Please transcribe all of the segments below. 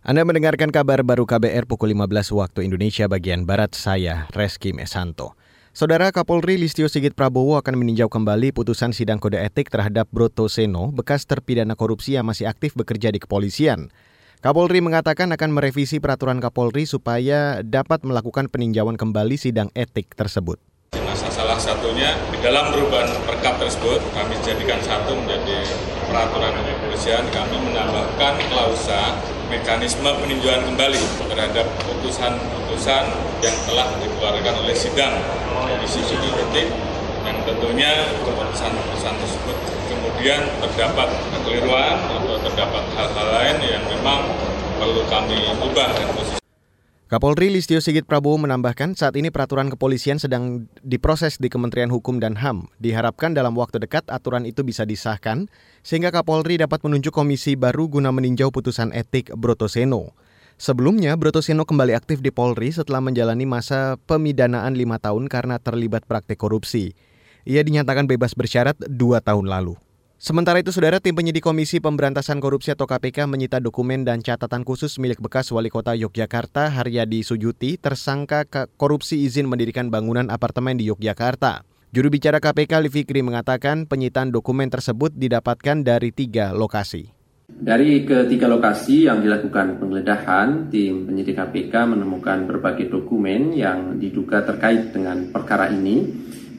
Anda mendengarkan kabar baru KBR pukul 15 waktu Indonesia bagian Barat, saya Reski Mesanto. Saudara Kapolri Listio Sigit Prabowo akan meninjau kembali putusan sidang kode etik terhadap Broto Seno, bekas terpidana korupsi yang masih aktif bekerja di kepolisian. Kapolri mengatakan akan merevisi peraturan Kapolri supaya dapat melakukan peninjauan kembali sidang etik tersebut. Salah satunya di dalam perubahan perkap tersebut kami jadikan satu menjadi peraturan kepolisian kami menambahkan klausa mekanisme peninjauan kembali terhadap putusan-putusan yang telah dikeluarkan oleh sidang Komisi Judicial. Etik dan tentunya keputusan-keputusan tersebut kemudian terdapat kekeliruan atau terdapat hal-hal lain yang memang perlu kami ubah dan posisi Kapolri Listio Sigit Prabowo menambahkan saat ini peraturan kepolisian sedang diproses di Kementerian Hukum dan HAM. Diharapkan dalam waktu dekat aturan itu bisa disahkan sehingga Kapolri dapat menunjuk komisi baru guna meninjau putusan etik Brotoseno. Sebelumnya, Brotoseno kembali aktif di Polri setelah menjalani masa pemidanaan lima tahun karena terlibat praktik korupsi. Ia dinyatakan bebas bersyarat dua tahun lalu. Sementara itu, saudara tim penyidik Komisi Pemberantasan Korupsi atau KPK menyita dokumen dan catatan khusus milik bekas Wali Kota Yogyakarta Haryadi Sujuti tersangka korupsi izin mendirikan bangunan apartemen di Yogyakarta. Juru bicara KPK Livikri mengatakan penyitaan dokumen tersebut didapatkan dari tiga lokasi. Dari ketiga lokasi yang dilakukan penggeledahan, tim penyidik KPK menemukan berbagai dokumen yang diduga terkait dengan perkara ini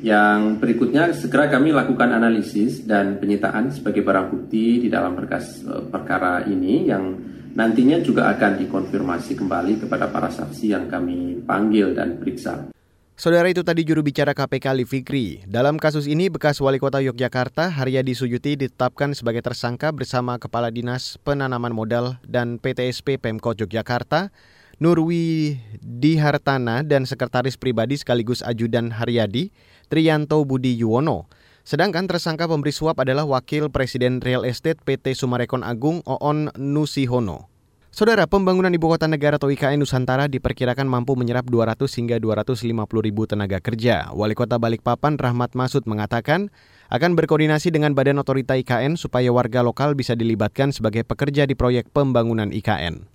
yang berikutnya segera kami lakukan analisis dan penyitaan sebagai barang bukti di dalam berkas e, perkara ini yang nantinya juga akan dikonfirmasi kembali kepada para saksi yang kami panggil dan periksa. Saudara itu tadi juru bicara KPK Ali Fikri. Dalam kasus ini, bekas wali kota Yogyakarta Haryadi Suyuti ditetapkan sebagai tersangka bersama Kepala Dinas Penanaman Modal dan PTSP Pemkot Yogyakarta, Nurwi Dihartana dan Sekretaris Pribadi sekaligus Ajudan Haryadi Trianto Budi Yuwono. Sedangkan tersangka pemberi suap adalah Wakil Presiden Real Estate PT Sumarekon Agung Oon Nusihono. Saudara, pembangunan ibu kota negara atau IKN Nusantara diperkirakan mampu menyerap 200 hingga 250 ribu tenaga kerja. Wali Kota Balikpapan Rahmat Masud mengatakan akan berkoordinasi dengan Badan Otorita IKN supaya warga lokal bisa dilibatkan sebagai pekerja di proyek pembangunan IKN.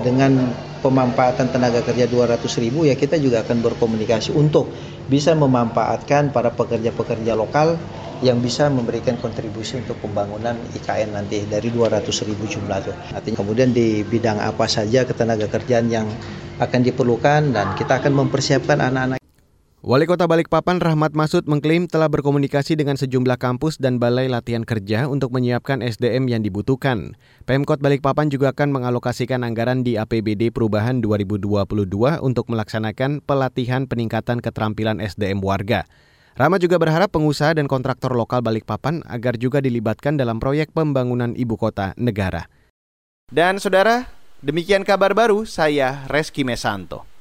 Dengan pemanfaatan tenaga kerja 200 ribu ya kita juga akan berkomunikasi untuk bisa memanfaatkan para pekerja-pekerja lokal yang bisa memberikan kontribusi untuk pembangunan IKN nanti dari 200 ribu jumlah itu. Artinya kemudian di bidang apa saja ketenaga kerjaan yang akan diperlukan dan kita akan mempersiapkan anak-anak Wali Kota Balikpapan Rahmat Masud mengklaim telah berkomunikasi dengan sejumlah kampus dan balai latihan kerja untuk menyiapkan SDM yang dibutuhkan. Pemkot Balikpapan juga akan mengalokasikan anggaran di APBD Perubahan 2022 untuk melaksanakan pelatihan peningkatan keterampilan SDM warga. Rahmat juga berharap pengusaha dan kontraktor lokal Balikpapan agar juga dilibatkan dalam proyek pembangunan ibu kota negara. Dan saudara, demikian kabar baru saya Reski Mesanto.